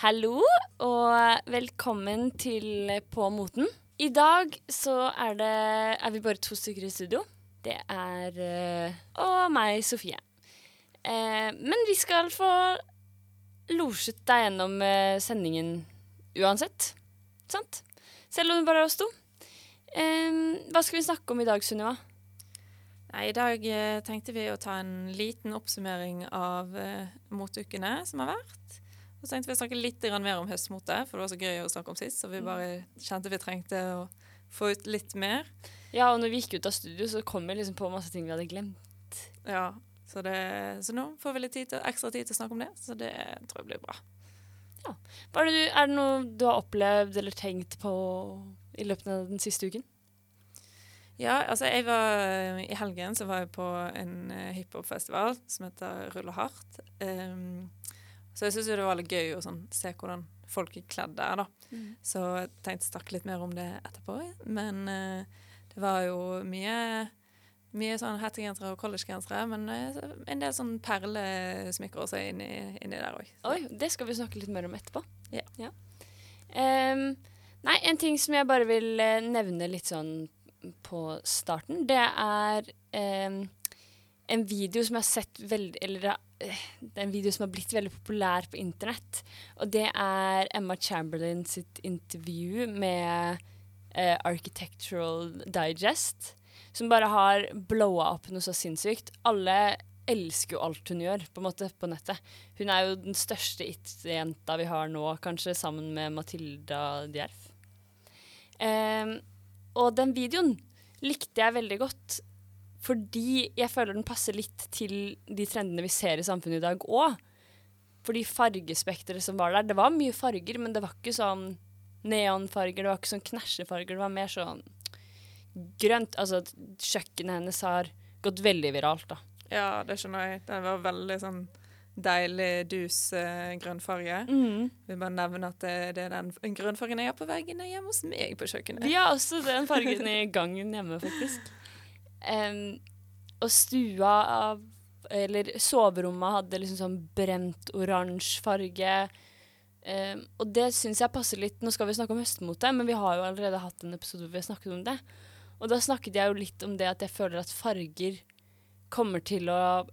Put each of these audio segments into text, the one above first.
Hallo og velkommen til På moten. I dag så er, det, er vi bare to stykker i studio. Det er eh, og meg, Sofie. Eh, men vi skal få losjet deg gjennom eh, sendingen uansett. Sant? Selv om det bare er oss to. Eh, hva skal vi snakke om i dag, Sunniva? Nei, I dag eh, tenkte vi å ta en liten oppsummering av moteukene som har vært. Og så tenkte vi å snakke litt mer om høstmote, for det var så gøy å snakke om sist. Så vi bare kjente vi trengte å få ut litt mer. Ja, og når vi gikk ut av studio, så kom vi liksom på masse ting vi hadde glemt. Ja, så, det, så nå får vi litt tid til, ekstra tid til å snakke om det, så det tror jeg blir bra. Ja. er, det det noe du har opplevd eller tenkt på i løpet av den siste uken? Ja, altså jeg var I helgen så var jeg på en hiphopfestival som heter Rulle hardt. Um, så jeg syns det var litt gøy å sånn, se hvordan folk er kledd der, da. Mm. Så jeg tenkte å snakke litt mer om det etterpå. Men uh, det var jo mye mye sånn hettegensere og collegegensere, men uh, en del sånn perlesmykker også inni, inni der òg. Oi, det skal vi snakke litt mer om etterpå. Ja. Ja. Um, nei, en ting som jeg bare vil eh, nevne litt sånn på starten, det er um, en video som jeg har sett veldig Eller eh, det er en video som har blitt veldig populær på internett. Og det er Emma Chamberlain sitt intervju med eh, Architectural Digest, som bare har blowa opp noe så sinnssykt. Alle elsker jo alt hun gjør på en måte på nettet. Hun er jo den største it-jenta vi har nå, kanskje sammen med Matilda Djerf. Em, og den videoen likte jeg veldig godt, fordi jeg føler den passer litt til de trendene vi ser i samfunnet i dag òg. Fordi fargespekteret som var der Det var mye farger, men det var ikke sånn neonfarger, det var ikke sånn knæsjefarger, det var mer sånn grønt. Altså, kjøkkenet hennes har gått veldig viralt, da. Ja, det skjønner jeg. Den var veldig sånn deilig dus uh, grønnfarge. Mm. Vil bare nevne at det, det er den grønnfargen jeg har på veggene hjemme hos meg på kjøkkenet. Vi har også den fargen i gangen hjemme, faktisk. Em, og stua av Eller soverommet hadde liksom sånn brent oransje farge. Um, og det syns jeg passer litt Nå skal vi snakke om høstmote, men vi har jo allerede hatt en episode hvor vi har snakket om det. Og da snakket jeg jo litt om det at jeg føler at farger kommer til å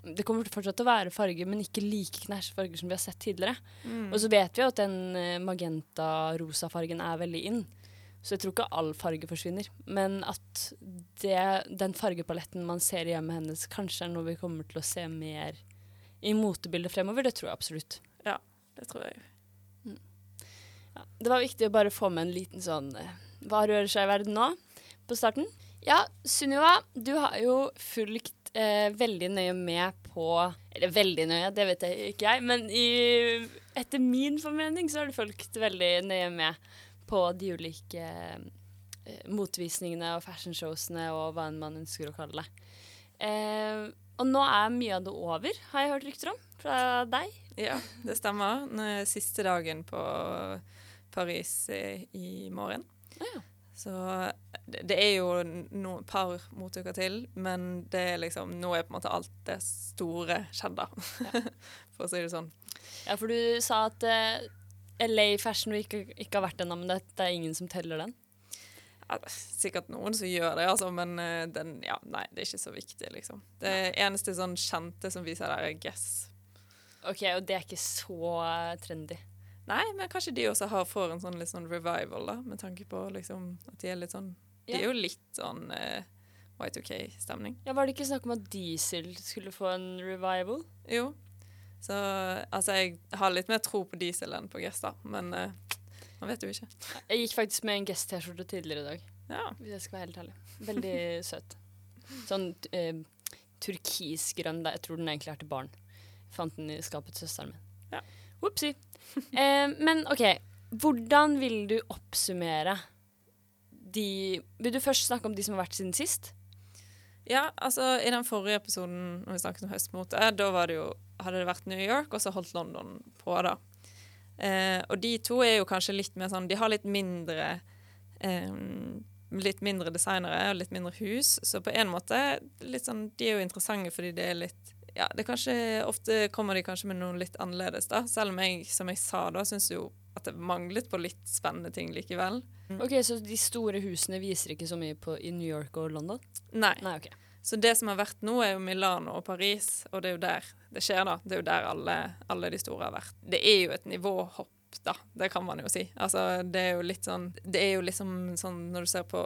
Det kommer fortsatt til å være farger, men ikke like knæsje farger som vi har sett tidligere. Mm. Og så vet vi jo at den eh, magenta-rosa-fargen er veldig inn. Så jeg tror ikke all farge forsvinner. Men at det, den fargepaletten man ser i hjemmet hennes, kanskje er noe vi kommer til å se mer i motebildet fremover. Det tror jeg absolutt. Ja, Det tror jeg. Ja, det var viktig å bare få med en liten sånn eh, Hva rører seg i verden nå? På starten. Ja, Sunniva, du har jo fulgt eh, veldig nøye med på Eller veldig nøye, det vet jeg ikke jeg, men i, etter min formening så har du fulgt veldig nøye med på de ulike eh, motvisningene og fashionshowsene og hva enn man ønsker å kalle det. Eh, og nå er mye av det over, har jeg hørt rykter om fra deg. Ja, det stemmer. Nå er siste dagen på Paris eh, i morgen. Ja. Så det, er jo et par motuker til, men det er liksom, nå er på en måte alt det store skjedd, da. For å si det sånn. Ja, for du sa at eh, LA Fashion Week ikke, har vært ennå, men det, det er ingen som teller den. Ja, er sikkert noen som gjør det, altså, men eh, den, ja, nei, det er ikke så viktig, liksom. Det eneste sånn kjente som viser der, er Guess. Ok, og det er ikke så eh, trendy. Nei, men kanskje de også har, får en sånn litt sånn revival, da, med tanke på liksom at de er litt sånn De Ja. er jo litt sånn eh, Y2K-stemning. Ja, Var det ikke snakk om at Diesel skulle få en revival? Jo. Så altså, jeg har litt mer tro på diesel enn på Guess, da, men uh, man vet jo ikke. Jeg gikk faktisk med en Guest-T-skjorte tidligere i dag, Ja. hvis jeg skal være helt ærlig. Veldig søt. Sånn uh, turkisgrønn. Jeg tror den egentlig er til barn. Jeg Fant den i skapet til søsteren min. Ja. Opsi. Uh, men OK, hvordan vil du oppsummere de Vil du først snakke om de som har vært siden sist? Ja, altså i den forrige episoden når vi snakket om høstmote, da var det jo, hadde det vært New York, og så holdt London på, da. Eh, og de to er jo kanskje litt mer sånn De har litt mindre eh, Litt mindre designere og litt mindre hus, så på en måte litt sånn, De er jo interessante fordi det er litt ja, det kanskje Ofte kommer de kanskje med noe litt annerledes, da. Selv om jeg, som jeg sa da, syns jo at det manglet på litt spennende ting likevel. Ok, Så de store husene viser ikke så mye på, i New York og London? Nei. Nei, ok. Så det som har vært nå, er jo Milano og Paris, og det er jo der det skjer, da. Det er jo der alle, alle de store har vært. Det er jo et nivåhopp da. Det kan man jo si. Altså, det er jo litt sånn Det er jo liksom sånn når du ser på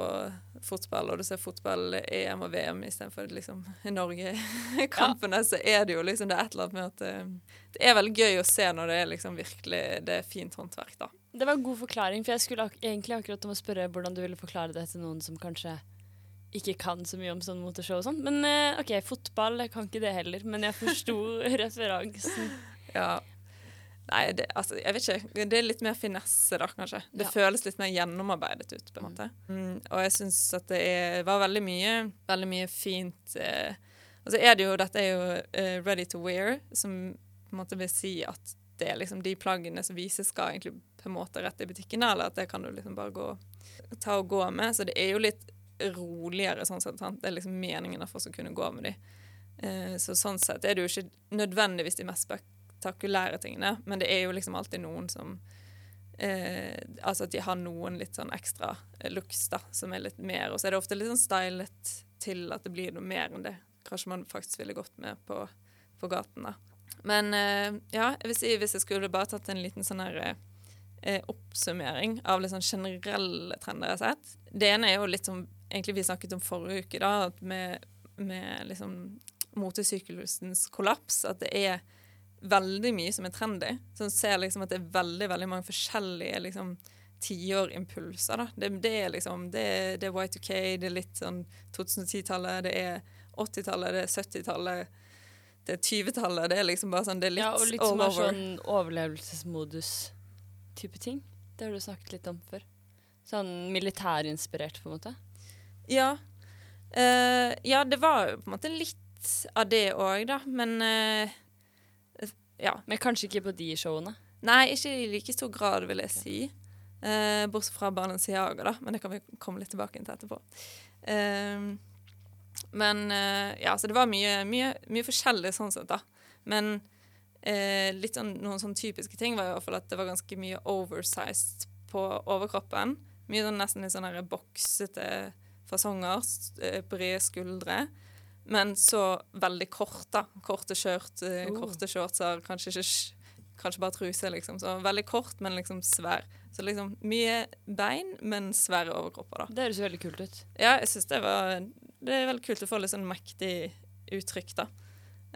fotball, og du ser fotball-EM og VM istedenfor liksom Norge-kampene, ja. så er det jo liksom det er et eller annet med at uh, Det er veldig gøy å se når det er liksom virkelig Det er fint håndverk, da. Det var en god forklaring, for jeg skulle ak egentlig akkurat om å spørre hvordan du ville forklare det til noen som kanskje ikke kan så mye om sånn moteshow og sånn. Men uh, OK, fotball, jeg kan ikke det heller. Men jeg forsto referansen. Ja, Nei, det, altså, jeg vet ikke. Det er litt mer finesse, da, kanskje. Det ja. føles litt mer gjennomarbeidet ut, på en mm. måte. Mm, og jeg syns at det er, var veldig mye, veldig mye fint eh, så er det jo Dette er jo uh, ready to wear, som på en måte vil si at det er liksom de plaggene som vises, skal egentlig på en måte rett i butikkene, eller at det kan du liksom bare gå, ta og gå med. Så det er jo litt roligere sånn sett. Sant? Det er liksom meningen at folk skal kunne gå med de. Eh, så sånn sett er det jo ikke nødvendigvis de mest spektakulære tingene, men det er jo liksom alltid noen som eh, Altså at de har noen litt sånn ekstra eh, looks, da, som er litt mer. Og så er det ofte litt sånn stylet til at det blir noe mer enn det kanskje man faktisk ville gått med på, på gaten, da. Men eh, ja, jeg vil si hvis jeg skulle bare tatt en liten sånn her eh, oppsummering av litt sånn generelle trender jeg har sett. Det ene er jo litt som egentlig vi snakket om forrige uke, da, med, med liksom motesyklusens kollaps. At det er veldig mye som er trendy. Så en ser liksom at det er veldig veldig mange forskjellige liksom, tiårimpulser. Det, det, er liksom, det, det er Y2K, det er litt sånn 2010-tallet, det er 80-tallet, det er 70-tallet, det er 20-tallet. Det er liksom bare sånn, det er litt, over ja, og litt som over. sånn overlevelsesmodus-type ting. Det har du snakket litt om før. Sånn militærinspirert, på en måte. Ja. Uh, ja, det var jo på en måte litt av det òg, da. Men uh, ja. Men kanskje ikke på de showene? Nei, ikke i like stor grad, vil jeg si. Uh, bortsett fra Balenciaga, da. Men det kan vi komme litt tilbake til etterpå. Uh, men ja, så det var mye, mye, mye, forskjellig sånn sett, da. Men litt sånn, noen sånn typiske ting var i hvert fall at det var ganske mye oversized på overkroppen. Mye sånn nesten litt sånn boksete fasonger. Brede skuldre. Men så veldig kort, da. Korte skjørt, uh, korte shortser, kanskje Kanskje bare truse, liksom. Så veldig kort, men liksom svær. Så liksom mye bein, men svære overkropper, da. Det høres veldig kult ut. Ja, jeg syns det var Det er veldig kult å få litt sånn mektig uttrykk, da.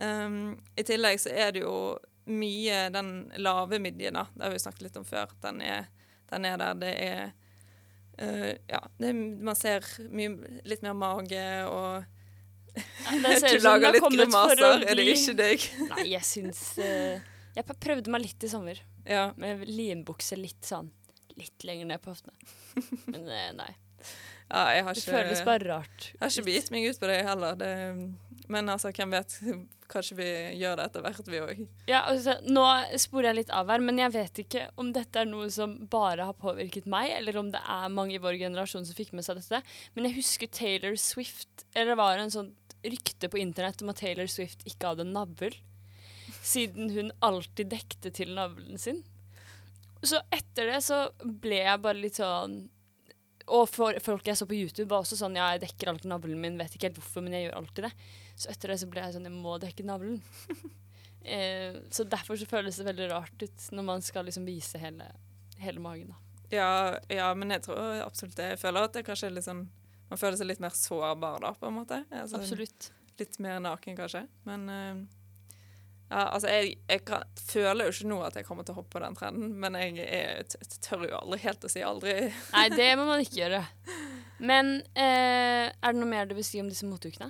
Um, I tillegg så er det jo mye den lave midjen, da. Det har vi snakket litt om før. Den er, den er der. Det er uh, Ja, det, man ser mye, litt mer mage og du lager litt grimaser, er det ikke deg? Nei, jeg syns uh, Jeg prøvde meg litt i sommer. Ja. Med linbukse litt sånn litt lenger ned på hoftene. Men uh, nei. Ja, jeg har ikke, det føles bare rart. Jeg har ikke begitt meg ut på det heller. Det, men altså, hvem vet? Kanskje vi gjør det etter hvert, vi òg. Ja, altså, nå sporer jeg litt av her, men jeg vet ikke om dette er noe som bare har påvirket meg, eller om det er mange i vår generasjon som fikk med seg dette. Men jeg husker Taylor Swift, eller det var en sånn rykte på internett om at Taylor Swift ikke hadde navl, siden hun alltid dekte til navlen sin. Så etter det så ble jeg bare litt sånn Og for, folk jeg så på YouTube, var også sånn Ja, jeg dekker alltid navlen min, vet ikke helt hvorfor, men jeg gjør alltid det. Så etter det så ble jeg sånn Jeg må dekke navlen. eh, så derfor så føles det veldig rart ut når man skal liksom vise hele, hele magen, da. Ja, ja, men jeg tror absolutt det. Jeg føler at det kanskje er litt sånn man føler seg litt mer sårbar da, på en måte. Altså, Absolutt. Litt mer naken, kanskje. Men eh, ja, altså, jeg, jeg kan, føler jo ikke nå at jeg kommer til å hoppe på den trenden, men jeg, jeg, tør jo aldri helt å si aldri. Nei, det må man ikke gjøre. Men eh, er det noe mer du vil si om disse motukene?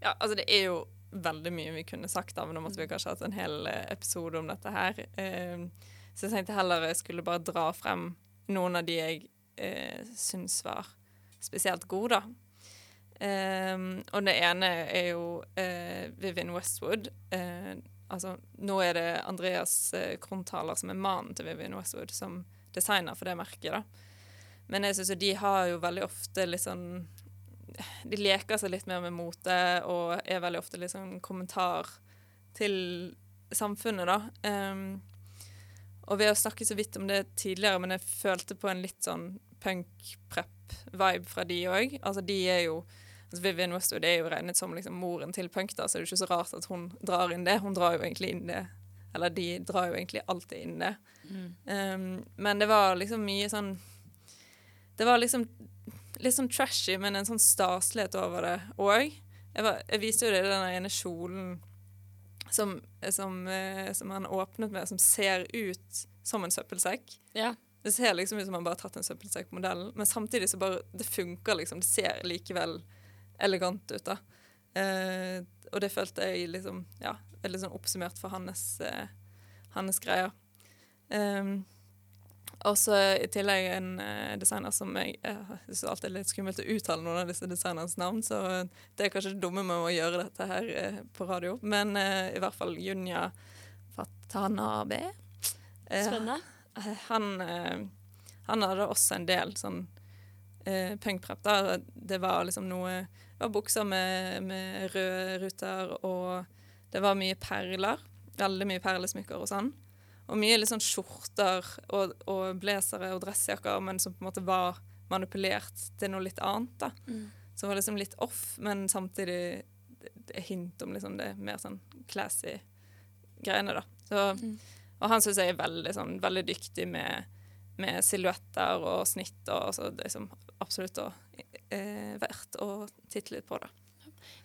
Ja, altså det er jo veldig mye vi kunne sagt, da, men nå måtte vi kanskje hatt en hel eh, episode om dette her. Eh, så jeg tenkte heller jeg skulle bare dra frem noen av de jeg eh, syns var spesielt gode, da. Um, og det ene er jo uh, Vivian Westwood. Uh, altså, nå er det Andreas uh, Kronthaler som er mannen til Vivian Westwood, som designer for det merket. da. Men jeg synes jo de har jo veldig ofte litt sånn De leker seg litt mer med mote og er veldig ofte liksom en kommentar til samfunnet, da. Um, og vi har snakket så vidt om det tidligere, men jeg følte på en litt sånn punk-prep-vibe fra de òg. Altså, de er jo altså Vivian Westwood er jo regnet som liksom moren til punk, da, så det er jo ikke så rart at hun drar inn det. Hun drar jo egentlig inn det Eller de drar jo egentlig alltid inn det. Mm. Um, men det var liksom mye sånn Det var liksom litt sånn trashy, men en sånn staslighet over det òg. Jeg, var- jeg viste jo det den ene kjolen som, som, eh, som han åpnet med, som ser ut som en søppelsekk. Ja. Det ser liksom ut som han bare har tatt en søppelsekkmodell, men samtidig så bare Det funker, liksom. Det ser likevel elegant ut, da. Eh, og det følte jeg liksom Ja, veldig sånn oppsummert for hans, eh, hans greier. Um, og så i tillegg en uh, designer som jeg uh, syns alltid er litt skummelt å uttale noen av disse designernes navn, så det er kanskje det dumme med å gjøre dette her uh, på radio. Men uh, i hvert fall Junya Fatanabe. Eh, Spennende. Eh, han, eh, han hadde også en del sånn uh, punkprep. Det var liksom noe Det var bukser med, med røde ruter, og det var mye perler. Veldig mye perlesmykker og sånn. Og mye litt sånn skjorter og, og blazere og dressjakker, men som på en måte var manipulert til noe litt annet. da. Mm. Som var liksom litt off, men samtidig hint om liksom det mer sånn classy greiene, da. Så, Mm. og han syns jeg er veldig, sånn, veldig dyktig med, med silhuetter og snitt, og så er liksom absolutt og, eh, verdt å titte litt på da.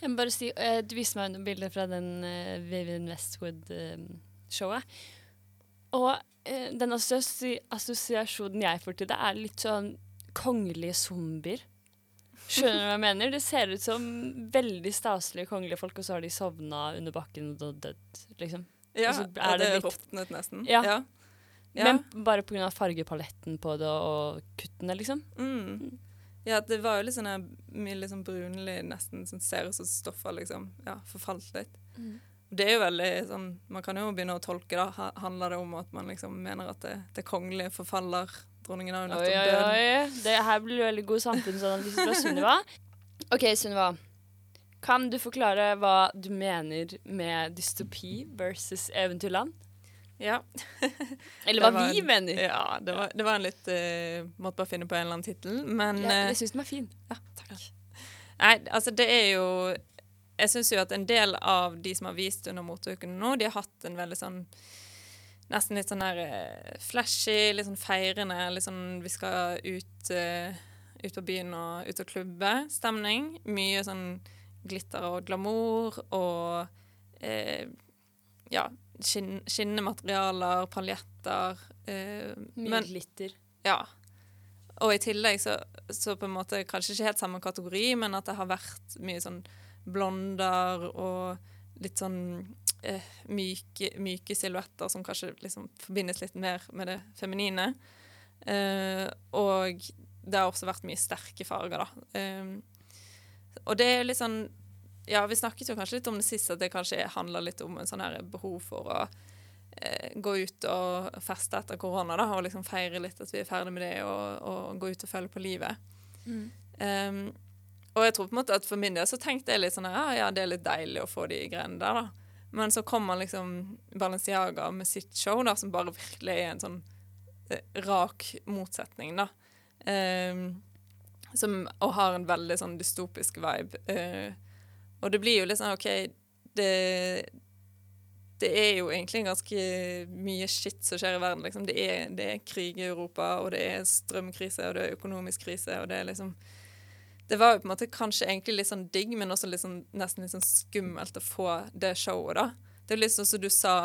Jeg må bare si, eh, Du viste meg noen bilder fra den uh, Vivian Westwood-showet. Og eh, den assosi assosiasjonen jeg får til det, er litt sånn kongelige zombier. Skjønner du hva jeg mener? Det ser ut som veldig staselige kongelige folk, og så har de sovna under bakken og dødd, liksom. Ja, Og så er det det litt- råtnet nesten. Ja. ja. Ja. Men bare pga. fargepaletten på det og kuttene, liksom. Mm. Ja, det var jo litt sånn mye sånn brunlig, nesten, som ser ut som stoffer liksom, ja, forfalt litt. Det er jo veldig sånn, Man kan jo begynne å tolke, da. Handler det om at man liksom mener at det, det kongelige forfaller? Dronningen har jo Oi, dødd. oi, oi, oi. Det her blir veldig god samfunnsanalyse fra Sunniva. OK, Sunniva. Kan du forklare hva du mener med dystopi versus eventyrland? Ja. Eller hva var vi mener. ja det, var, det var en litt uh, Måtte bare finne på en eller annen tittel, men Ja, eh, jeg syns den var fin. Ja, takk. Nei, altså det er jo Jeg syns jo at en del av de som har vist under moteukene nå, de har hatt en veldig sånn Nesten litt sånn der eh, flashy, litt sånn feirende, litt sånn vi skal ut, eh, ut på byen og ut og klubbe stemning. Mye sånn glitter og glamour og eh, ja, skinn, skinnende materialer, paljetter. Eh, Mye men glitter. ja. Og i tillegg så, så på en måte kanskje ikke helt samme kategori, men at det har vært mye sånn blonder og litt sånn eh, myke, myke silhuetter som kanskje liksom forbindes litt mer med det feminine. Eh, og det har også vært mye sterke farger, da. Eh, og det er litt sånn Ja, vi snakket jo kanskje litt om det sist, at det kanskje handler litt om en sånn her behov for å eh, gå ut og feste etter korona, da, og liksom feire litt at vi er ferdig med det, og, og gå ut og føle på livet. Um, og jeg tror på en måte at for min del så tenkte jeg litt sånn ja, ja, det er litt deilig å få de greiene der, da. Men så kommer liksom Balenciaga med sitt show, da, som bare virkelig er en sånn eh, rak motsetning, da. Um, som, og har en veldig sånn dystopisk vibe. Uh, og det blir jo litt sånn OK, det det er jo egentlig ganske mye shit som skjer i verden. Liksom. Det, er, det er krig i Europa, og det er strømkrise, og det er økonomisk krise, og det er liksom Det var jo på en måte kanskje egentlig litt sånn digg, men også litt sånn, nesten litt sånn skummelt å få det showet, da. Det er litt sånn som du sa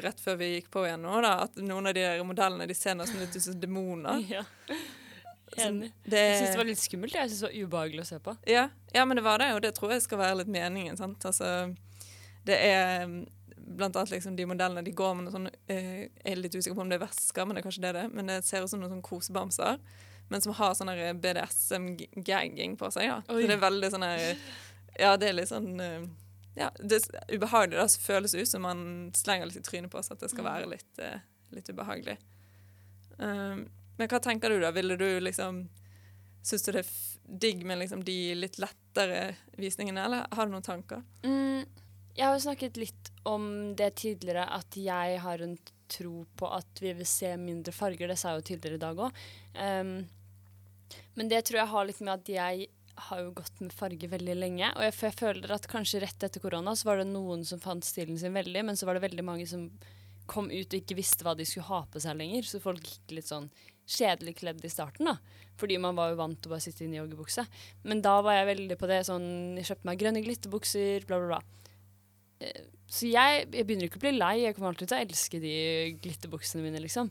rett før vi gikk på igjen nå, da, at noen av de der modellene de ser nesten ut som demoner. Ja. Enig. det, Jeg syns det var litt skummelt. Jeg syns det var ubehagelig å se på. ja, ja, men det var det, og det tror jeg skal være litt meningen. sant? Altså, det er mm, blant annet liksom de modellene de går med noe sånn eh, Jeg er litt usikker på om det er vesker, men det er kanskje det det. Men det ser ut som noen sånn kosebamser. Men som har sånn BDSM-gagging på seg. Ja. Så det er veldig sånn Ja, det er litt sånn eh, ja, det er ubehagelig. Det føles ut som man slenger litt i trynet på oss at det skal være litt, eh, litt ubehagelig. Um, men hva tenker du, da? Ville du liksom Syns du det er digg med liksom de litt lettere visningene, eller har du noen tanker? Mm, jeg har jo snakket litt om det tidligere, at jeg har en tro på at vi vil se mindre farger. Det sa jeg jo tidligere i dag òg. Men det tror jeg har litt med at jeg har jo gått med farge veldig lenge. Og jeg, jeg, føler at kanskje rett etter korona så var det noen som fant stilen sin veldig, men så var det veldig mange som kom ut og ikke visste hva de skulle ha på seg lenger. Så folk gikk litt sånn kjedelig kledd i starten, da. Fordi man var jo vant til å bare sitte inne i joggebukse. Men da var jeg veldig på det sånn Jeg kjøpte meg grønne glitterbukser, bla, bla, bla. Eh, så jeg, jeg, begynner ikke å bli lei. Jeg kommer alltid til å elske de glitterbuksene mine, liksom.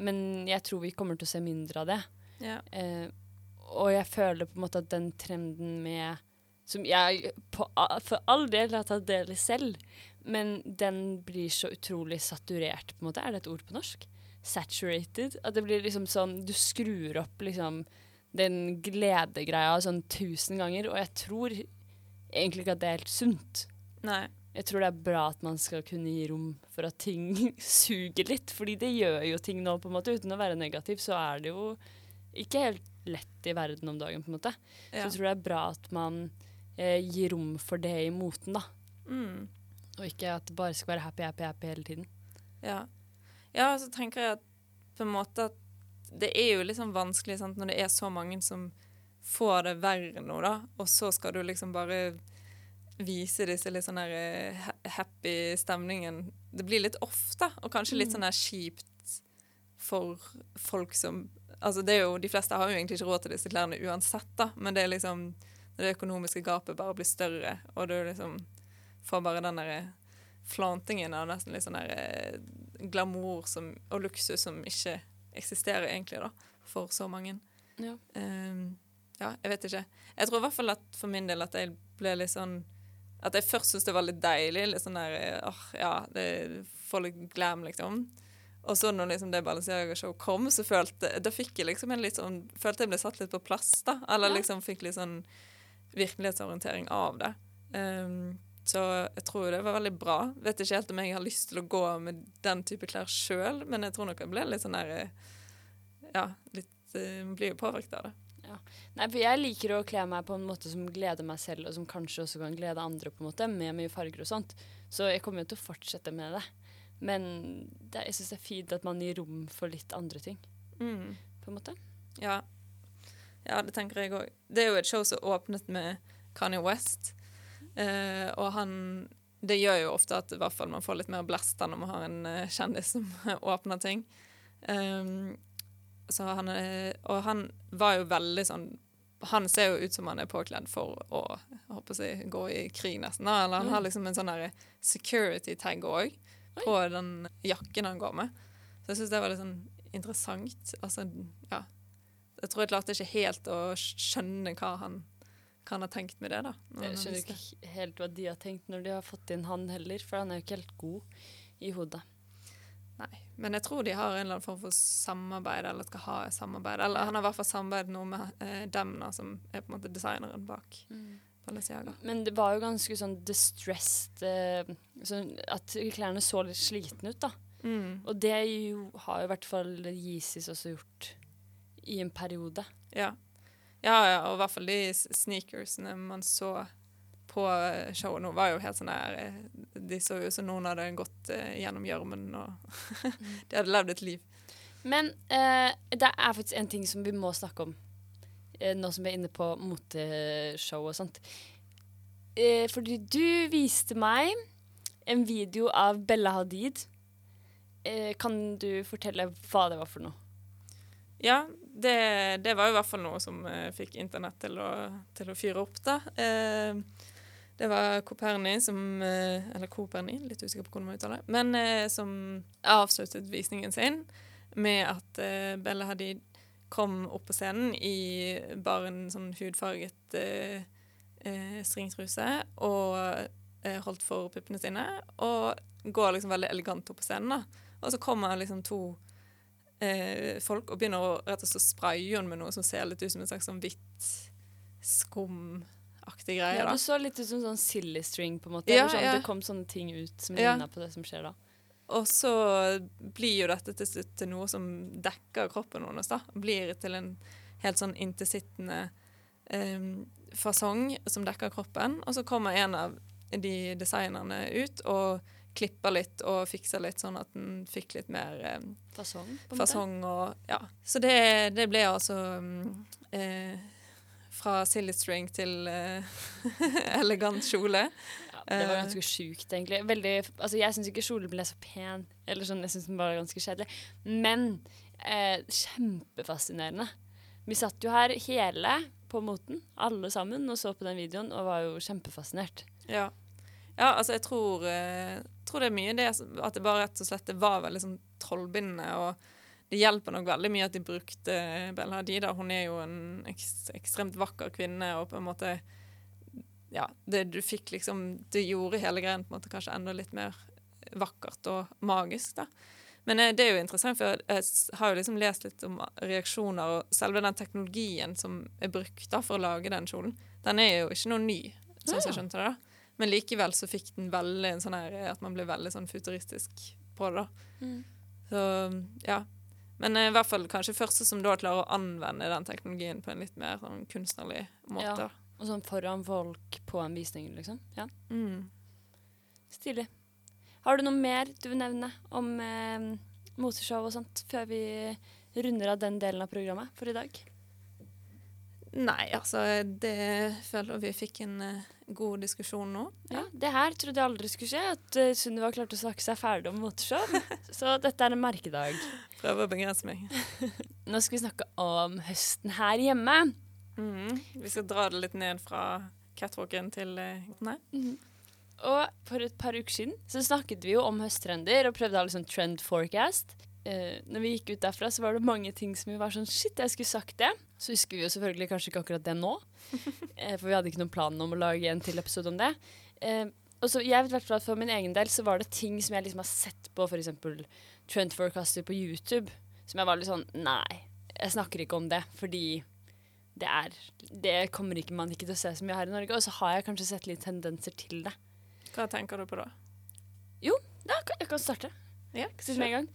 Men jeg tror vi kommer til å se mindre av det. Ja. Eh, og jeg føler på en måte at den trenden med Som jeg på, for all del har tatt del i selv, men den blir så utrolig saturert, på en måte. Er det et ord på norsk? Saturated. At det blir liksom sånn Du skrur opp liksom den gledegreia sånn tusen ganger, og jeg tror egentlig ikke at det er helt sunt. Nei. Jeg tror det er bra at man skal kunne gi rom for at ting suger litt, fordi det gjør jo ting nå, på en måte. Uten å være negativ, så er det jo ikke helt lett i verden om dagen, på en måte. Ja. Så jeg tror det er bra at man eh, gir rom for det i moten, da. Mm. Og ikke at det bare skal være happy, happy, happy hele tiden. Ja. ja, så tenker jeg at på en måte at det er jo liksom vanskelig sant, når det er så mange som får det verre nå, da, og så skal du liksom bare vise disse litt sånn der eh, happy stemningen. Det blir litt ofte, og kanskje litt mm. sånn der kjipt for folk som Altså det er jo, De fleste har jo egentlig ikke råd til disse klærne uansett, da, men det er liksom det økonomiske gapet bare blir større, og du liksom får bare den derre flantingen av nesten litt sånn der eh, glamour som, og luksus som ikke eksisterer egentlig, da, for så mange. Ja. Um, ja, jeg vet ikke. Jeg tror i hvert fall at for min del at jeg ble litt sånn At jeg først syntes det var litt deilig. Litt sånn der åh, oh, ja, det får litt glam, liksom. Og så når liksom det Balenciaga-show kom, så følte da fikk jeg liksom en litt sånn Følte jeg ble satt litt på plass, da. Eller ja. liksom fikk litt sånn virkelighetsorientering av det. Um, så jeg tror det var veldig bra. Vet ikke helt om jeg har lyst til å gå med den type klær sjøl, men jeg tror nok jeg ble litt sånn der eh, Ja, litt uh, Blir jo påvirket av det. Ja. Nei, for jeg liker å kle meg på en måte som gleder meg selv, og som kanskje også kan glede andre, på en måte, med mye farger og sånt. Så jeg kommer jo til å fortsette med det. Men det, jeg syns det er fint at man gir rom for litt andre ting, mm. på en måte. Ja. ja, det tenker jeg òg. Det er jo et show som åpnet med Kanye West, uh, og han Det gjør jo ofte at i hvert fall man får litt mer blest når man har en uh, kjendis som åpner ting. Um, så han, uh, og han var jo veldig sånn han ser jo ut som han er påkledd for å, jeg håper å si, gå i krig, nesten. Eller han mm. har liksom en sånn security tag òg på den jakken han går med. Så jeg syns det var litt sånn interessant. Altså, ja. Jeg tror jeg klarte ikke helt å skjønne hva han, hva han har tenkt med det. da. Jeg skjønner ikke helt hva de har tenkt når de har fått inn han heller, for han er jo ikke helt god i hodet. Nei, men jeg tror de har en eller annen form for samarbeid, eller skal ha samarbeid. Eller han har i hvert fall samarbeidet noe med eh, Demna, som er på en måte designeren bak. Mm. Balenciaga. Men det var jo ganske sånn distressed eh, sånn At klærne så litt slitne ut, da. Mm. Og det jo, har jo i hvert fall Yeezys også gjort i en periode. Ja. ja, ja og i hvert fall de sneakersene man så på showet nå, var jo helt sånn der eh, De så ut som noen hadde gått uh, gjennom gjørmen, og mm. de hadde levd et liv. Men uh, det er faktisk en ting som vi må snakke om Eh, nå som vi er inne på moteshow og sånt. Eh, fordi du viste meg en video av Bella Hadid. Eh, kan du fortelle hva det var for noe? Ja, det, det var i hvert fall noe som eh, fikk internett til til å, fyre opp, da. Eh, det var Koperni som eh, Eller Koperni, litt usikker på hvordan man uttaler det. Men som avsluttet visningen sin med at Bella Hadid kom opp på scenen i bare en sånn hudfarget eh, eh, stringtruse og eh, holdt for puppene sine, og går liksom veldig elegant opp på scenen. da. Og så kommer liksom to eh, folk og begynner å rett og slett spraye henne med noe som ser litt ut som en slags sånn hvitt skumaktig greie. Ja, det så litt ut som sånn silly string, på en måte. Ja, sånn, ja. Det kom sånne ting ut som ja. ligna på det som skjer da. Og så blir jo dette til slutt til noe som dekker kroppen hennes. da. Blir til en helt sånn intetsittende eh, fasong som dekker kroppen. Og så kommer en av de designerne ut og klippa litt og fiksa litt, sånn at den fikk litt mer eh, Fasong? fasong og Ja. Så det, det ble altså um, eh, fra silly string til eh, elegant kjole. Ja, det var Eh. ganske sjukt, egentlig. Veldig, altså, jeg syns ikke kjolen ble så pen. Eller sånn, Jeg syns den var ganske kjedelig. Men eh, kjempefascinerende. Vi satt jo her hele på moten, alle sammen, og så på den videoen og var jo kjempefascinert. Ja. Ja, altså jeg tror, eh, tror det er mye det at det bare rett og slett det var veldig sånn trollbindende. Og det hjelper nok veldig mye at de brukte Bella Hadida. Hun er jo en ekstremt vakker kvinne, og på en måte Ja, det du fikk liksom Det gjorde hele greien på en måte kanskje enda litt mer vakkert og magisk, da. Men eh, det er jo interessant, for jeg har jo liksom lest litt om reaksjoner, og selve den teknologien som er brukt da for å lage den kjolen, den er jo ikke noe ny, sånn som jeg skjønte det. da. Men likevel så fikk den veldig en sånn her At man ble veldig sånn futuristisk på det, da. Så ja. Men eh, i hvert fall kanskje første som da klarer å anvende den teknologien på en litt mer sånn kunstnerlig måte. Ja. Og sånn foran folk på en visning, liksom. Ja, Mm. Stilig. Har du noe mer du vil nevne om eh, moteshow og sånt før vi runder av den delen av programmet for i dag? Nei, altså det føler vi fikk en uh, god diskusjon nå. Ja, Det her trodde jeg aldri skulle skje, at uh, Sunniva klarte å snakke seg ferdig om moteshow. Så dette er en merkedag. Prøver å begrense meg. Nå skal vi snakke om høsten her hjemme. Mm. Vi skal dra det litt ned fra catwalken til uh, Nei. Og for et par uker siden så snakket vi jo om høsttrender og prøvde å ha litt sånn trend forecast. Eh, når vi gikk ut derfra, så var det mange ting som vi var sånn Shit, jeg skulle sagt det. Så husker vi jo selvfølgelig kanskje ikke akkurat det nå. eh, for vi hadde ikke noen plan om å lage en til episode om det. Eh, og så jeg vet at For min egen del så var det ting som jeg liksom har sett på f.eks. Trent forecaster på YouTube, som jeg var litt sånn Nei, jeg snakker ikke om det, fordi det er Det kommer ikke man ikke til å se så mye her i Norge. Og så har jeg kanskje sett litt tendenser til det. Hva tenker du på da? Jo, da, jeg kan starte. Ja, med en gang?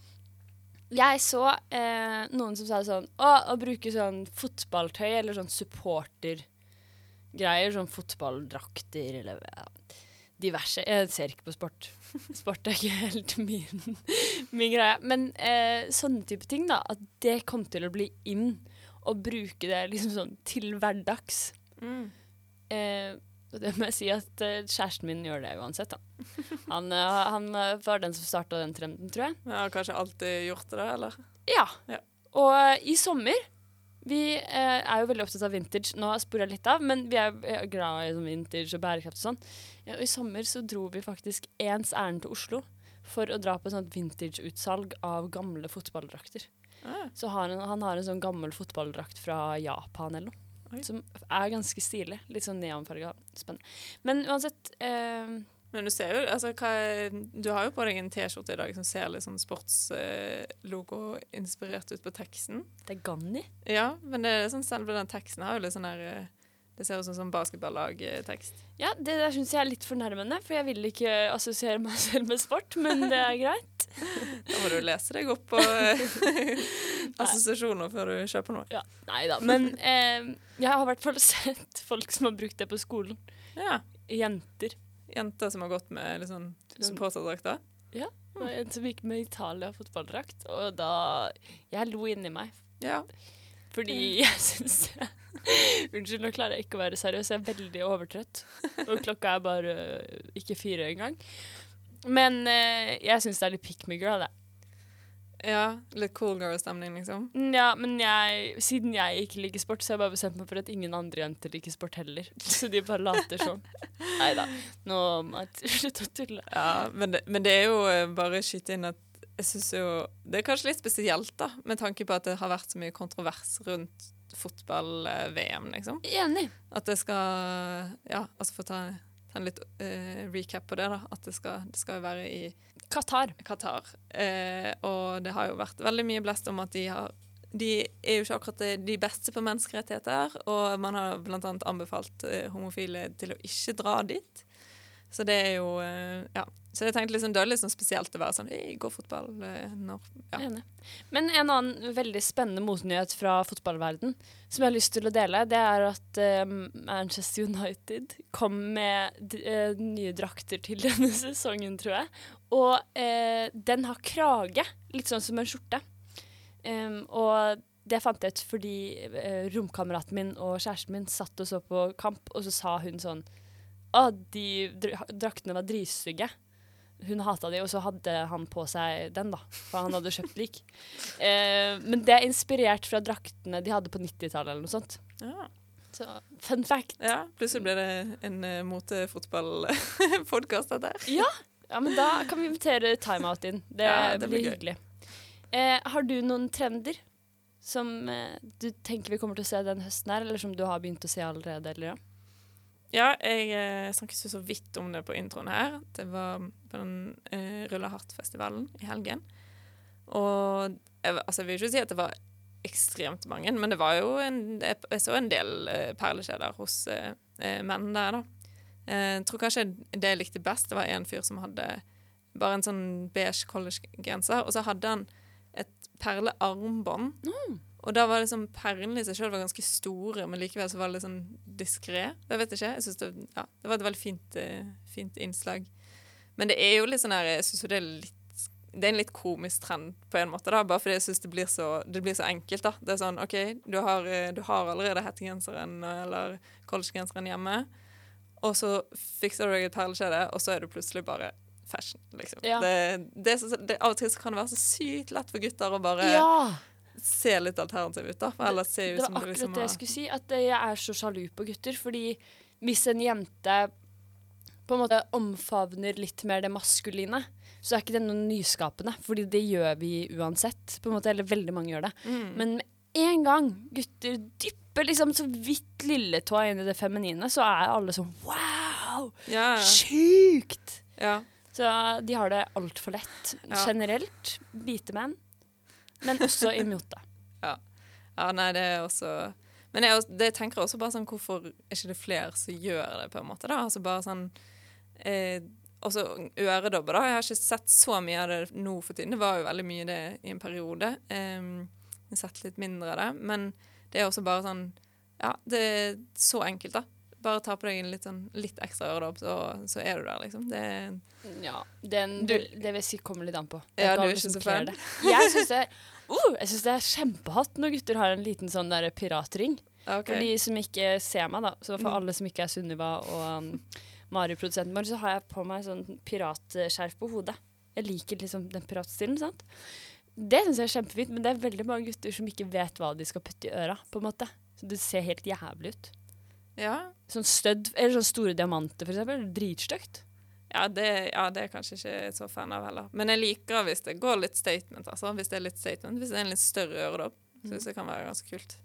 Jeg så eh, noen som sa sånn Å, å bruke sånn fotballtøy eller sånn supportergreier, sånn fotballdrakter eller ja, diverse. Jeg ser ikke på sport. Sport er ikke helt min, min greie. Men eh, sånne type ting, da. At det kom til å bli in å bruke det liksom sånn til hverdags. Mm. Eh, og det må jeg si at eh, kjæresten min gjør det uansett, da. Han, eh, han eh, var den som starta den trenden, tror jeg. Ja, har kanskje alltid gjort det, eller? Ja. Ja. Og i sommer Vi er jo veldig opptatt av vintage. Nå sporer jeg litt av, men vi er glad i sånn vintage og bærekraft og sånn. Ja, og I sommer så dro vi faktisk ens ærend til Oslo for å dra på sånt vintage-utsalg av gamle fotballdrakter. Ah, Så har han, han har en sånn gammel fotballdrakt fra Japan eller noe. Oi. Som er ganske stilig. Litt sånn neonfarga. Spennende. Men uansett eh, Men du ser jo altså, er, Du har jo på deg en T-skjorte i dag som ser litt sånn sportslogo-inspirert ut på teksten. Det er Ganni. Ja, men det er sånn, selve den teksten har jo litt sånn der eh, Det ser ut som sånn basketballag-tekst. Ja, det der syns jeg er litt fornærmende, for jeg vil ikke assosiere meg selv med sport, men det er greit. Da må du lese deg opp på eh, assosiasjoner før du kjøper noe. Ja, Nei da. Men eh, jeg har i hvert fall sett folk som har brukt det på skolen. Ja. Jenter. Jenter som har gått med litt sånn supporterdrakter. Ja. En som gikk med Italia fotballdrakt, og da Jeg lo inni meg. Ja. Fordi jeg syns Unnskyld, nå klarer jeg ikke å være seriøs. Jeg er veldig overtrøtt. Og klokka er bare øh, ikke fire engang. Men eh, jeg syns det er litt pick me girl, det. ja. Litt cool girl-stemning, liksom. Ja, men jeg, siden jeg ikke liker sport, så har jeg bare bestemt meg for at ingen andre jenter liker sport heller. Så de bare later sånn. Nei da. Nå må jeg slutte å tulle. Ja, men det, men det er jo eh, bare å skyte inn at jeg synes jo Det er kanskje litt spesielt, da, med tanke på at det har vært så mye kontrovers rundt fotball-VM, liksom. Enig. At det skal Ja, altså for å ta, ta en litt uh, recap på det, da. At det skal, det skal være i Qatar. Qatar. Eh, og det har jo vært veldig mye blest om at de har de er jo ikke akkurat de- de beste på menneskerettigheter, og man har bl.a. anbefalt eh, homofile til å ikke dra dit. Så det er jo eh, Ja. Så jeg tenkte liksom, det er litt sånn spesielt å være sånn «Hei, Gå fotball eh, når ja. Men en annen veldig spennende motnyhet fra fotballverden som jeg har lyst til å dele, det er at um, Manchester United kom med eh, nye drakter til denne sesongen, tror jeg. Og uh, den har krage, litt sånn som en skjorte. Um, og det fant jeg ut fordi eh, romkameraten min og kjæresten min satt og så på kamp, og så sa hun sånn Å, de draktene var dritstygge. Hun hata de, og så hadde han på seg den, da. For han hadde kjøpt lik. Eh, men det er inspirert fra draktene de hadde på 90-tallet eller noe sånt. Ja. Så fun fact. ja. Plutselig ble det en uh, motefotballpodkast, dette her. Ja. ja, men da kan vi invitere timeout inn. Det, Ja, det blir blir hyggelig. Eh, har du noen trender som eh, du tenker vi kommer til å se den høsten her, eller som du har begynt å se allerede? Eller? ja? Ja, jeg eh, snakket jo så vidt om det på introen her. Det var på den eh, Rulla Hardt-festivalen i helgen. Og jeg, altså, jeg vil ikke si at det var ekstremt mange, men det var jo en, jeg, så en del eh, perlekjeder hos eh, eh, menn der, da. Eh, jeg tror kanskje det jeg likte best, det var en fyr som hadde bare en sånn beige collegegenser, og så hadde han et perlearmbånd. Og da var liksom perlene i seg sjøl ganske store, men likevel så var det sånn diskré. Jeg vet ikke. Jeg synes det, ja, det var et veldig fint, eh, fint innslag. Men det er jo litt sånn her Jeg syns jo det er litt det er en litt komisk trend på en måte, da, bare fordi jeg syns det, blir så- det blir så enkelt. da. Det er sånn OK, du har, eh, du har allerede hettegenseren eller collegegenseren hjemme, og så fikser du deg et perlekjede, og så er du plutselig bare fashion, liksom. Ja. Det, det det, av og til så kan det være så sykt lett for gutter å bare Ja! Se litt alternativ ut, da. For ellers ser Det var som akkurat liksom det jeg skulle si. At jeg er så sjalu på gutter. Fordi hvis en jente på en måte omfavner litt mer det maskuline, så er ikke det noe nyskapende. Fordi det gjør vi uansett. på en måte, Eller veldig mange gjør det. Mm. Men med en gang gutter dypper liksom så vidt lilletåa inn i det feminine, så er alle sånn wow! Yeah. Sjukt! ja. Så de har det altfor lett Ja. generelt, bitemenn. Men også imot det. ja, nei, det er også Men jeg, det, jeg tenker også bare sånn Hvorfor er ikke det flere som gjør det, på en måte? da? Altså bare sånn eh, Også øredobber, da. Jeg har ikke sett så mye av det nå for tiden. Det var jo veldig mye det i en periode. Um, jeg har sett litt mindre av det. Men det er også bare sånn Ja, det er så enkelt, da. Bare ta på deg en litt, sånn, litt ekstra øredobb, så, så er du der, liksom. Det Ja, den, Du- det, vil si kommer litt an på. Det Ja, du er ikke så fan? Jeg syns det, uh, jeg synes det er kjempehot når gutter har en liten sånn der piratring. Okay. For de som ikke ser meg, da, så for Mm. alle som ikke er Sunniva og um, Mari, produsenten vår, så har jeg på meg sånn piratskjerf på hodet. Jeg liker liksom den piratstilen, sant. Det syns jeg er kjempefint, men det er veldig mange gutter som ikke vet hva de skal putte i øra, på en måte. Så det ser helt jævlig ut. Ja. Sånn stødd, eller sånn store diamanter, for eksempel. Dritstygt. Ja det, ja, det er kanskje ikke så fan av heller. Men jeg liker hvis det går litt statement. altså. Hvis det er litt statement, hvis det er en litt større øredobb. Syns jeg kan være ganske kult.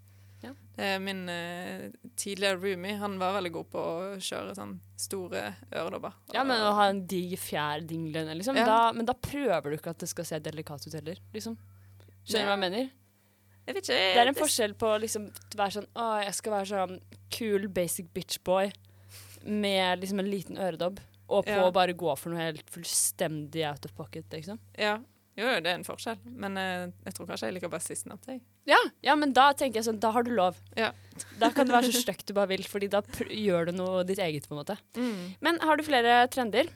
Ja. Min uh, tidligere roomie. Han var veldig god på å kjøre sånn store øredobber. Ja, men å ha en diger fjær dinglende, liksom. Ja. Da, men da prøver du ikke at det skal se delikat ut heller, liksom. Skjønner du hva jeg mener? Jeg vet ikke. Det er en forskjell på liksom å være sånn Å, jeg skal være sånn cool basic bitch boy med liksom en liten øredobb, og på Ja. å bare gå for noe helt fullstendig out of pocket, liksom. Ja. Jo, jo, det er en forskjell. Men eh, jeg tror kanskje jeg liker bare sistnevnte. jeg. Ja, ja, men da tenker jeg sånn, da har du lov. Ja. Da kan det være så stygt du bare vil, fordi da gjør du noe ditt eget, på en måte. Mm. Men har du flere trender?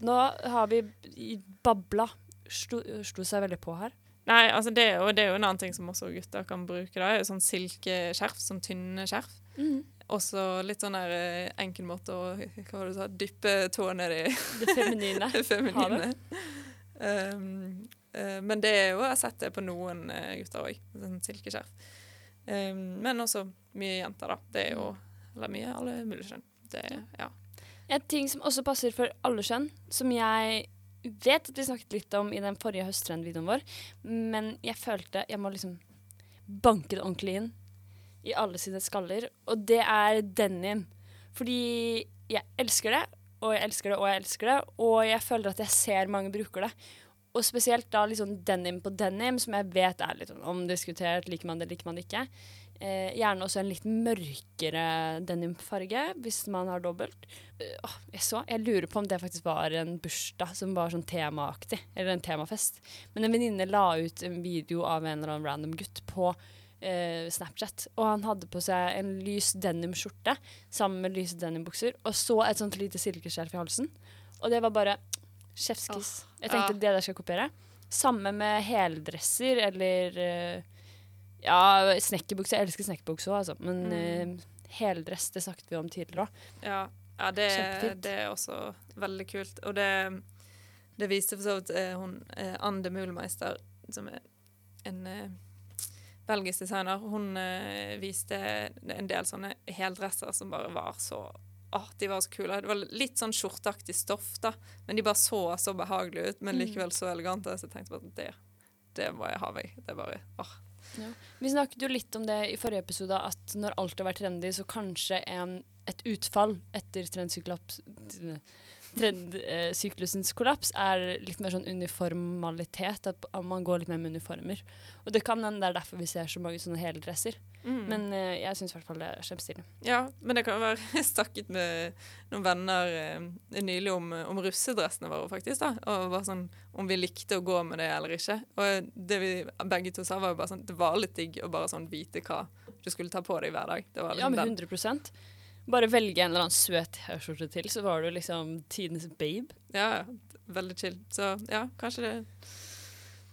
Nå har vi babla, slo, slo seg veldig på her. Nei, altså det, jo- det er jo en annen ting som også gutter kan bruke. da, er jo Sånn silkeskjerf, sånn tynne skjerf. Også litt sånn der eh, enkel måte å hva var det du sa, dyppe tåa ned i Det feminine. feminine. Um, uh, men det er jo, jeg har sett det på noen eh, gutter òg, sånn silkeskjerf. Um, men også mye jenter, da. Det er jo Eller mye, alle mulige kjønn. Det, ja. En ting som også passer for alle kjønn, som jeg vet at vi snakket litt om i den forrige høsttrendvideoen vår, men jeg følte jeg må liksom banke det ordentlig inn i alle sine skaller, og det er denim. Fordi jeg elsker det, og jeg elsker det, og jeg elsker det, og jeg føler at jeg ser mange bruker det. og spesielt da liksom denim på denim, som jeg vet er litt sånn omdiskutert. Liker man det, liker man det ikke. Eh, gjerne også en litt mørkere denimfarge, hvis man har dobbelt. Uh, jeg, så, jeg lurer på om det faktisk var en bursdag som var sånn temaaktig, eller en temafest. Men en venninne la ut en video av en eller annen random gutt på eh, Snapchat, og han hadde på seg en lys denimskjorte sammen med lyse denimbukser, og så et sånt lite silkeskjerf i halsen. Og det var bare chefskiss. Oh, jeg tenkte ja. det der skal jeg kopiere. Samme med heldresser eller eh, ja, snekkerbukse. Jeg elsker snekkerbukse òg, altså. Men Mm. eh, heldress, det snakket vi om tidligere òg. Ja, ja det, det er også veldig kult. Og det, det viste for så vidt eh, hun eh, Anne Mulmeister, som er en eh, belgisk designer, hun uh, viste en del sånne heldresser som bare var så Åh, de var så kule. Det var litt sånn skjorteaktig stoff, da, men de bare så så behagelige ut, men Mm. likevel så elegante. Så jeg tenkte bare det, det må jeg ha meg. Det er bare åh. Vi snakket jo litt om det i forrige episode, at når alt har vært trendy, så kanskje en, et utfall etter trendsyklops trendsyklusens kollaps er litt mer sånn uniformalitet, at man går litt mer med uniformer. Og det kan hende det er derfor vi ser så mange sånne heldresser. Mm. Men uh, jeg syns i hvert fall det er kjempestilig. Ja, men det kan være Jeg snakket med noen venner uh, nylig om, om russedressene våre, faktisk. da, og bare sånn, Om vi likte å gå med det eller ikke. Og det vi begge to sa, var jo bare sånn det var litt digg å bare sånn vite hva du skulle ta på deg hver dag. Det var liksom ja, med 100 Bare velge en eller annen søt T-skjorte til, så var du liksom tidenes babe. Ja, veldig chill. Så ja, kanskje det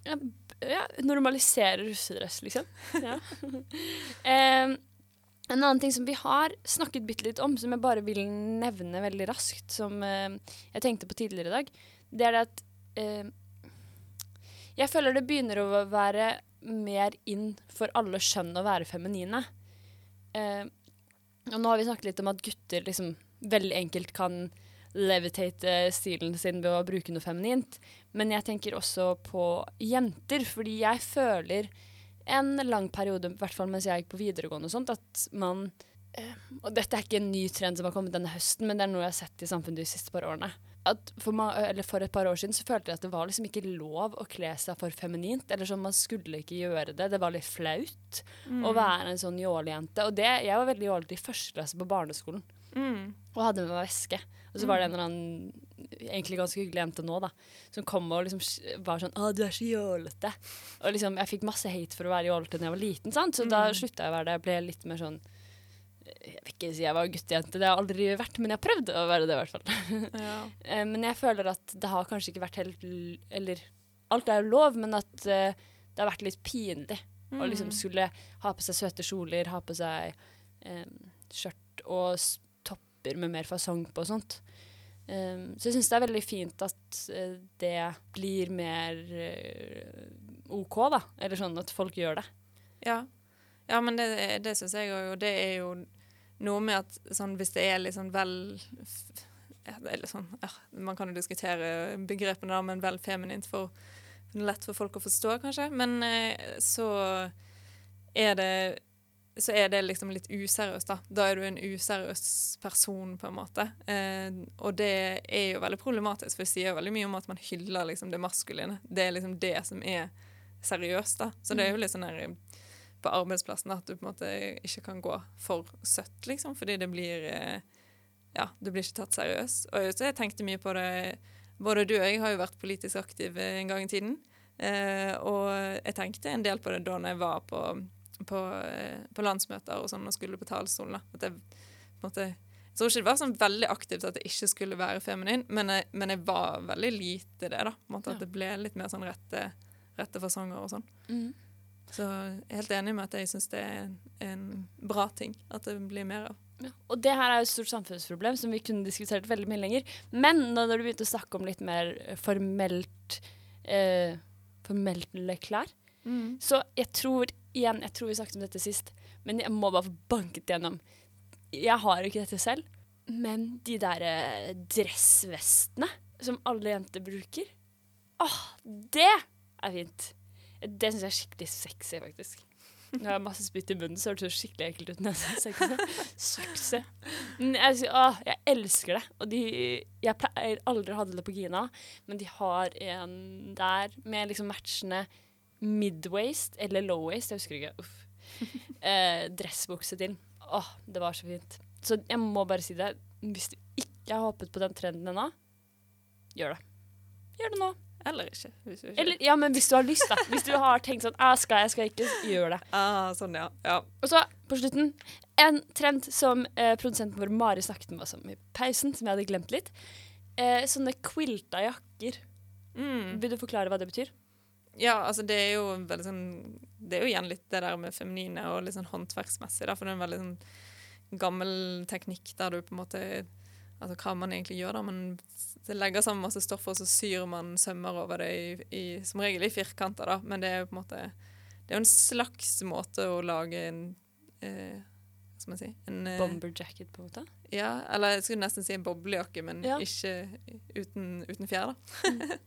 Ja, ja normalisere russedress, liksom. Ja. um, en annen ting som vi har snakket bitte litt om, som jeg bare vil nevne veldig raskt, som uh, jeg tenkte på tidligere i dag, det er det at uh, Jeg føler det begynner å være mer inn for alle skjønn å være feminine. Eh, og nå har vi snakket litt om at gutter liksom veldig enkelt kan levitate stilen sin ved å bruke noe feminint. Men jeg tenker også på jenter, fordi jeg føler en lang periode, i hvert fall mens jeg gikk på videregående og sånt, at man eh, Og dette er ikke en ny trend som har kommet denne høsten, men det er noe jeg har sett i samfunnet de siste par årene. At for, for et par år siden så følte jeg at det var liksom ikke lov å kle seg for feminint. Eller sånn, man skulle ikke gjøre det. Det var litt flaut å være en sånn jålejente. Og det, jeg var veldig jålete i første klasse på barneskolen mm. og hadde med meg veske. Og så var det en eller annen egentlig ganske hyggelig jente nå, da, som kom og liksom var sånn 'Å, du er så jålete'. Og liksom, jeg fikk masse hate for å være jålete da jeg var liten, sant? så da Mm. slutta jeg å være det. Jeg ble litt mer sånn Jeg vil ikke si jeg var guttejente, det har jeg aldri vært, men jeg har prøvd å være det, i hvert fall. ja. Eh, men jeg føler at det har kanskje ikke vært helt Eller alt er jo lov, men at eh, det har vært litt pinlig Mm. å liksom skulle ha på seg søte kjoler, ha på seg eh, skjørt og topper med mer fasong på og sånt. Um, så jeg syns det er veldig fint at uh, det blir mer uh, OK, da. Eller sånn at folk gjør det. Ja. ja, men det, det syns jeg òg, og det er jo noe med at sånn, hvis det er sånn vel sånn, ja, Man kan jo diskutere begrepene, da, men vel feminint for lett for folk å forstå, kanskje. Men eh, så er det så er det liksom litt useriøst, da. Da er du en useriøs person, på en måte. Eh, og det er jo veldig problematisk, for det sier jo veldig mye om at man hyller liksom det maskuline. Det er liksom det som er seriøst, da. Så det er jo litt sånn her på arbeidsplassen at du på en måte ikke kan gå for søtt, liksom, fordi det blir eh, Ja, du blir ikke tatt seriøst. Og så jeg tenkte mye på det Både du og jeg har jo vært politisk aktiv eh, en gang i tiden. Eh, og jeg tenkte en del på det da når jeg var på, på, eh, på landsmøter og sånn og skulle på talerstolen. At jeg på en måte jeg tror ikke det var sånn veldig aktivt at jeg ikke skulle være feminin, men jeg, men jeg var veldig lite det. da. På en måte At det ble litt mer sånn rette, rette fasonger og sånn. Så jeg er helt enig med at jeg syns det er en, bra ting at det blir mer av. Ja. Og det her er jo et stort samfunnsproblem som vi kunne diskutert veldig mye lenger. Men nå når du begynte å snakke om litt mer eh, formelt eh, formelle klær, så jeg tror igjen, jeg tror vi snakket om dette sist, men jeg må bare få banket gjennom. Jeg har ikke dette selv, men de der eh, dressvestene som alle jenter bruker, åh, det er fint. Det syns jeg er skikkelig sexy, faktisk. Nå har jeg masse spytt i munnen, så det så skikkelig ekkelt ut. når jeg sa Sexy. Jeg, sier, åh, jeg elsker det. Og de, jeg pleier aldri å ha det på Gina, men de har en der med liksom matchende midwaist eller lowwaist, jeg husker ikke. Uff. Eh, dressbukse til. Å, det var så fint. Så jeg må bare si det. Hvis du ikke har hoppet på den trenden ennå, gjør det. Gjør det nå. Eller ikke. Hvis du ikke. Eller, ja, men hvis du har lyst, da. Hvis du har tenkt sånn Jeg Skal jeg, skal ikke? Gjør det. Ah, sånn, ja. ja. Og så, på slutten, en trend som eh, produsenten vår Mari snakket med oss om i pausen, som jeg hadde glemt litt. Eh, sånne quilta jakker. Mm. Vil du forklare hva det betyr? Ja, altså det er jo veldig sånn Det er jo igjen litt det der med feminine og litt sånn håndverksmessig, da, for det er en veldig sånn gammel teknikk der du på en måte Altså hva man egentlig gjør, da. Man legger sammen masse stoffer, og så syr man sømmer over det i, i, som regel i firkanter, da. Men det er jo på en måte Det er jo en slags måte å lage en eh, Hva skal man si en, eh, Bomber jacket, på en måte? Ja, eller jeg skulle nesten si en boblejakke, men Ja. ikke uten, uten fjær, da.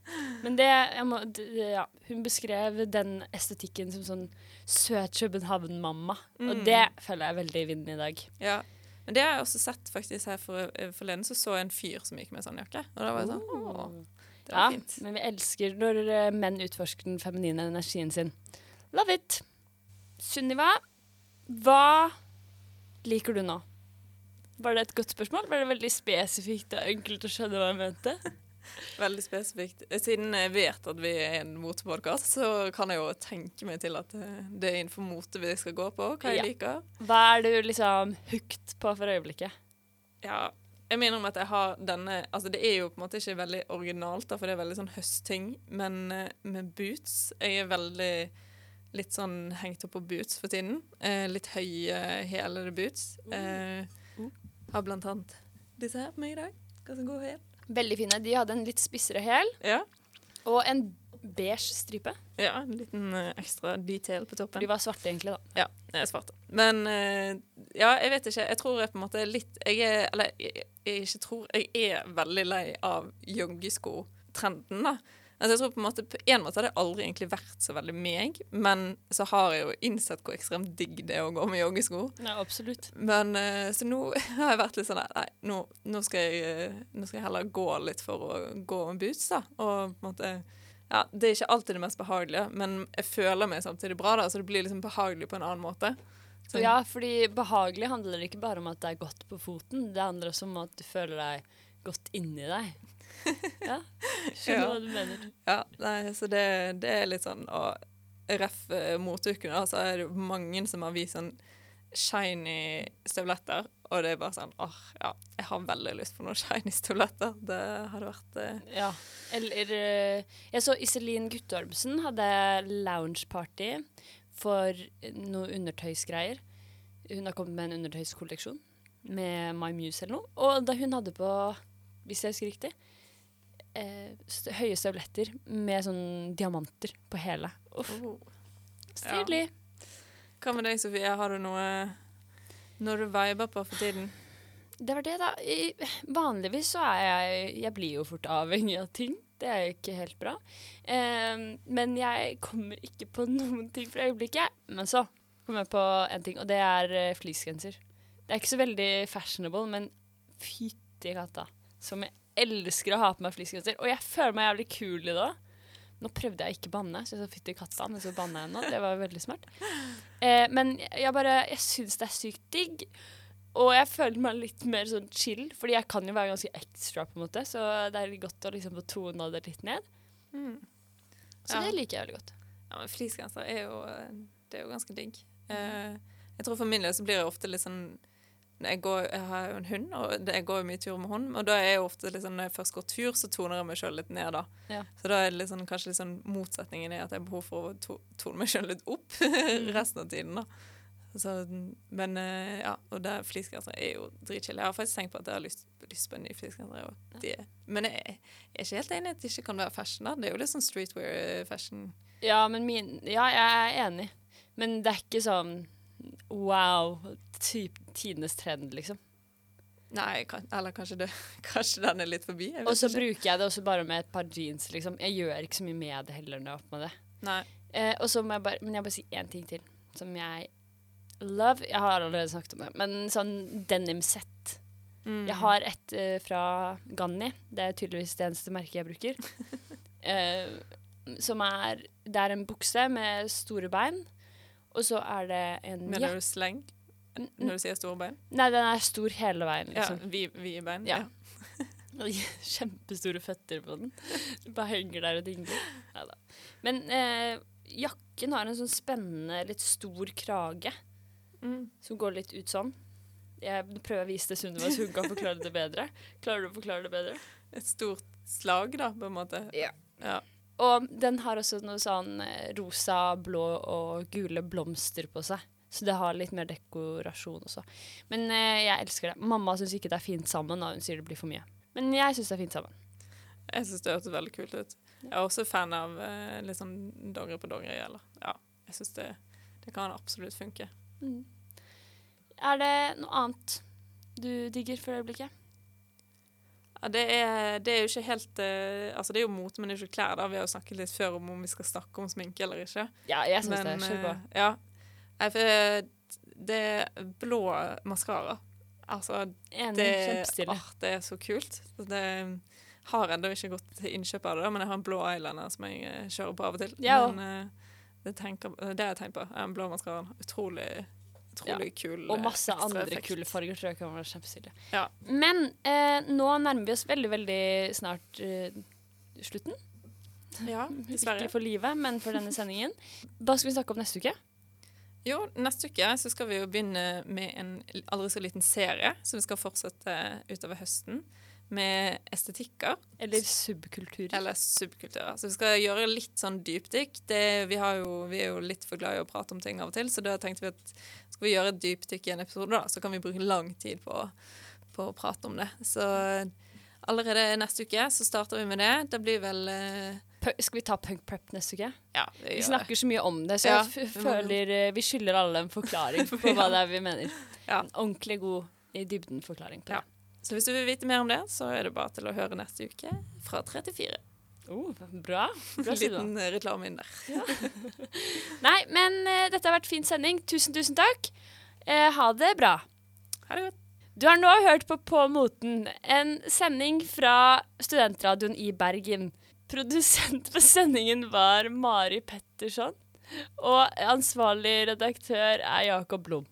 Men det, må, det, ja, hun beskrev den estetikken som sånn søt København-mamma. Og Mm. det føler jeg veldig i vinden i dag. Ja. Men det har jeg også sett faktisk her for, eh, forleden, så så jeg en fyr som gikk med sånn jakke. Og da var jeg sånn Åh, det var Ja, fint. men vi elsker når eh, menn utforsker den feminine energien sin. Love it. Sunniva, hva liker du nå? Var det et godt spørsmål? Var det veldig spesifikt og enkelt å skjønne hva jeg mente? Veldig spesifikt. Siden jeg vet at vi er en motepodkast, så kan jeg jo tenke meg til at eh, det er innenfor mote vi skal gå på, hva jeg Ja. liker. Hva er du liksom hooked på for øyeblikket? Ja, jeg minner om at jeg har denne Altså, det er jo på en måte ikke veldig originalt, for det er veldig sånn høstting, men eh, med boots Jeg er veldig litt sånn hengt opp på boots for tiden. Eh, litt høye, helere boots. Eh, har blant annet disse her på meg i dag. Ganske god hæl. Veldig fine. De hadde en litt spissere hæl Ja. og en beige stripe. ja, en liten uh, ekstra detail på toppen. De var svarte egentlig, da. Ja, jeg er svarte. Men uh, ja, jeg vet ikke. Jeg tror jeg på en måte er litt Jeg er Eller jeg, jeg ikke tror Jeg er veldig lei av joggesko-trenden, da. Altså, jeg tror på en måte På en måte har det aldri egentlig vært så veldig meg, men så har jeg jo innsett hvor ekstremt digg det er å gå med joggesko. Nei, absolutt. Men eh, så nå har jeg vært litt sånn Nei, nå, nå, skal jeg, eh, nå skal jeg heller gå litt for å gå med boots, da. Og på en måte Ja, det er ikke alltid det mest behagelige, men jeg føler meg samtidig bra, da, så det blir liksom behagelig på en annen måte. Så, Ja, fordi behagelig handler ikke bare om at det er godt på foten, det handler også om at du føler deg godt inni deg. Ja, skjønner Ja. hva du mener. Ja, nei, så det, det er litt sånn å reffe eh, moteukene, så er det mange som har vist sånn shiny støvletter, og det er bare sånn åh, ja, jeg har veldig lyst på noen shiny støvletter. Det hadde vært eh, Ja. Eller eh, Jeg så Iselin Guttormsen hadde loungeparty for noe undertøysgreier. Hun har kommet med en undertøyskolleksjon med My Muse eller noe. Og da hun hadde på, hvis jeg husker riktig, eh, høye støvletter med sånn diamanter på hele. Uff, stilig. Hva med deg, Sofie? Har du noe når du viber på for tiden? Det var det, da. I, vanligvis så er jeg Jeg blir jo fort avhengig av ting. Det er jo ikke helt bra. Eh, men jeg kommer ikke på noen ting for øyeblikket. Men så kom jeg på en ting, og det er uh, fleecegenser. Det er ikke så veldig fashionable, men fytti katta. Som jeg elsker å ha på meg fleecegenser. Og jeg føler meg jævlig kul i det. Nå prøvde jeg ikke å banne, så jeg sa fytti katta, men så banna jeg nå. Det var veldig smart. Eh, men jeg bare Jeg syns det er sykt digg. Og jeg føler meg litt mer sånn chill, fordi jeg kan jo være ganske extra, på en måte. Så det er litt godt å liksom få tona det litt ned. Så Ja. det liker jeg veldig godt. Ja, men Fleecegenser er jo eh, Det er jo ganske digg. Eh, jeg tror for min del så blir det ofte litt sånn jeg, går, jeg har jo en hund, og jeg går jo mye tur med hund. Og da er jeg jo ofte sånn, når jeg først går tur, så toner jeg meg sjøl litt ned, da. Ja. Så da er det sånn, kanskje sånn motsetningen i at jeg har behov for å to tone meg sjøl litt opp resten av tiden, da. Så, men eh, ja, og det fleecegenser er jo dritkjedelig. Jeg har faktisk tenkt på at jeg har lyst, lyst på en ny fleecegenser. Ja. Men jeg, jeg er ikke helt enig i at det ikke kan være fashion. da. Det er jo litt sånn streetwear-fashion. Ja, men min Ja, jeg er enig. Men det er ikke sånn wow, typ tidenes trend, liksom. Nei, kan, eller kanskje, det, kanskje den er litt forbi. Og så bruker jeg det også bare med et par jeans, liksom. Jeg gjør ikke så mye med det heller når jeg har det. Nei. Eh, og så må jeg bare Men jeg bare si én ting til, som jeg love Jeg har allerede snakket om det, men sånn denim-sett. Mm. Jeg har et uh, fra Ganni. Det er tydeligvis det eneste merket jeg bruker. Eh, som er Det er en bukse med store bein, og så er det en Mener er du sleng når du sier store bein? Nei, den er stor hele veien, Ja, liksom. vi- i bein? Ja. Kjempestore føtter på den. Bare henger der og dingler. Neida. Men eh, jakken har en sånn spennende, litt stor krage Mm. som går litt ut sånn. Jeg prøver å vise det Sunniva, så hun kan forklare det bedre. Klarer du å forklare det bedre? Et stort slag, da, på en måte. Ja. Ja. Og den har også noe sånn eh, rosa, blå og gule blomster på seg. Så det har litt mer dekorasjon også. Men eh, jeg elsker det. Mamma syns ikke det er fint sammen, og hun sier det blir for mye. Men jeg syns det er fint sammen. Jeg syns det hørtes veldig kult ut. Jeg er også fan av eh, litt sånn dongeri på dongeri. Eller. Ja, jeg syns det, det kan absolutt funke. Mm. Er det noe annet du digger for øyeblikket? Ja, det, er, det er jo ikke helt uh, Altså, det er jo mote, men det er ikke klær. da. Vi har jo snakket litt før om om vi skal snakke om sminke eller ikke. Ja, jeg syns det. Kjør på. Uh, Ja. Nei, for eh, det er blå maskara. Altså, Enig. det, oh, det er så kult. Det har ennå ikke gått til innkjøp av det, da, men jeg har en blå eyeliner som jeg kjører på av og til. Ja, men uh, det, tenker, det har jeg tenkt på. Den blå maskaraen. Utrolig, utrolig kul. Og masse andre kule farger tror jeg kan være kjempestilig. Ja. Men eh, nå nærmer vi oss veldig, veldig snart eh, slutten. Ja, dessverre. Ikke for livet, men for denne sendingen. Hva skal vi snakke om neste uke? Jo, neste uke så skal vi jo begynne med en aldri så liten serie som vi skal fortsette utover høsten. Med estetikker, Eller subkulturer. eller subkulturer. Så vi skal gjøre litt sånn dypdykk. Det, vi, vi er jo litt for glad i å prate om ting av og til, så da tenkte vi at skal vi gjøre et dypdykk i en episode, da, så kan vi bruke lang tid på, på å prate om det. Så allerede neste uke så starter vi med det. Det blir vel eh, Skal vi ta punk prep neste uke? Ja, vi, Vi snakker det. så mye om det, så Ja, jeg vi føler eh, vi skylder alle en forklaring på hva det er vi mener. Ja. En ordentlig god i dybden forklaring på det. Ja. Så hvis du vil vite mer om det, så er det bare til å høre neste uke fra 3 til 4. Oh, bra. bra Liten eh, reklame inn der. Nei, men uh, dette har vært fin sending. Tusen, tusen takk. Uh, ha det bra. Ha det godt. Du har nå hørt på På moten, en sending fra studentradioen i Bergen. Produsent på sendingen var Mari Petterson, og ansvarlig redaktør er Jakob Blom.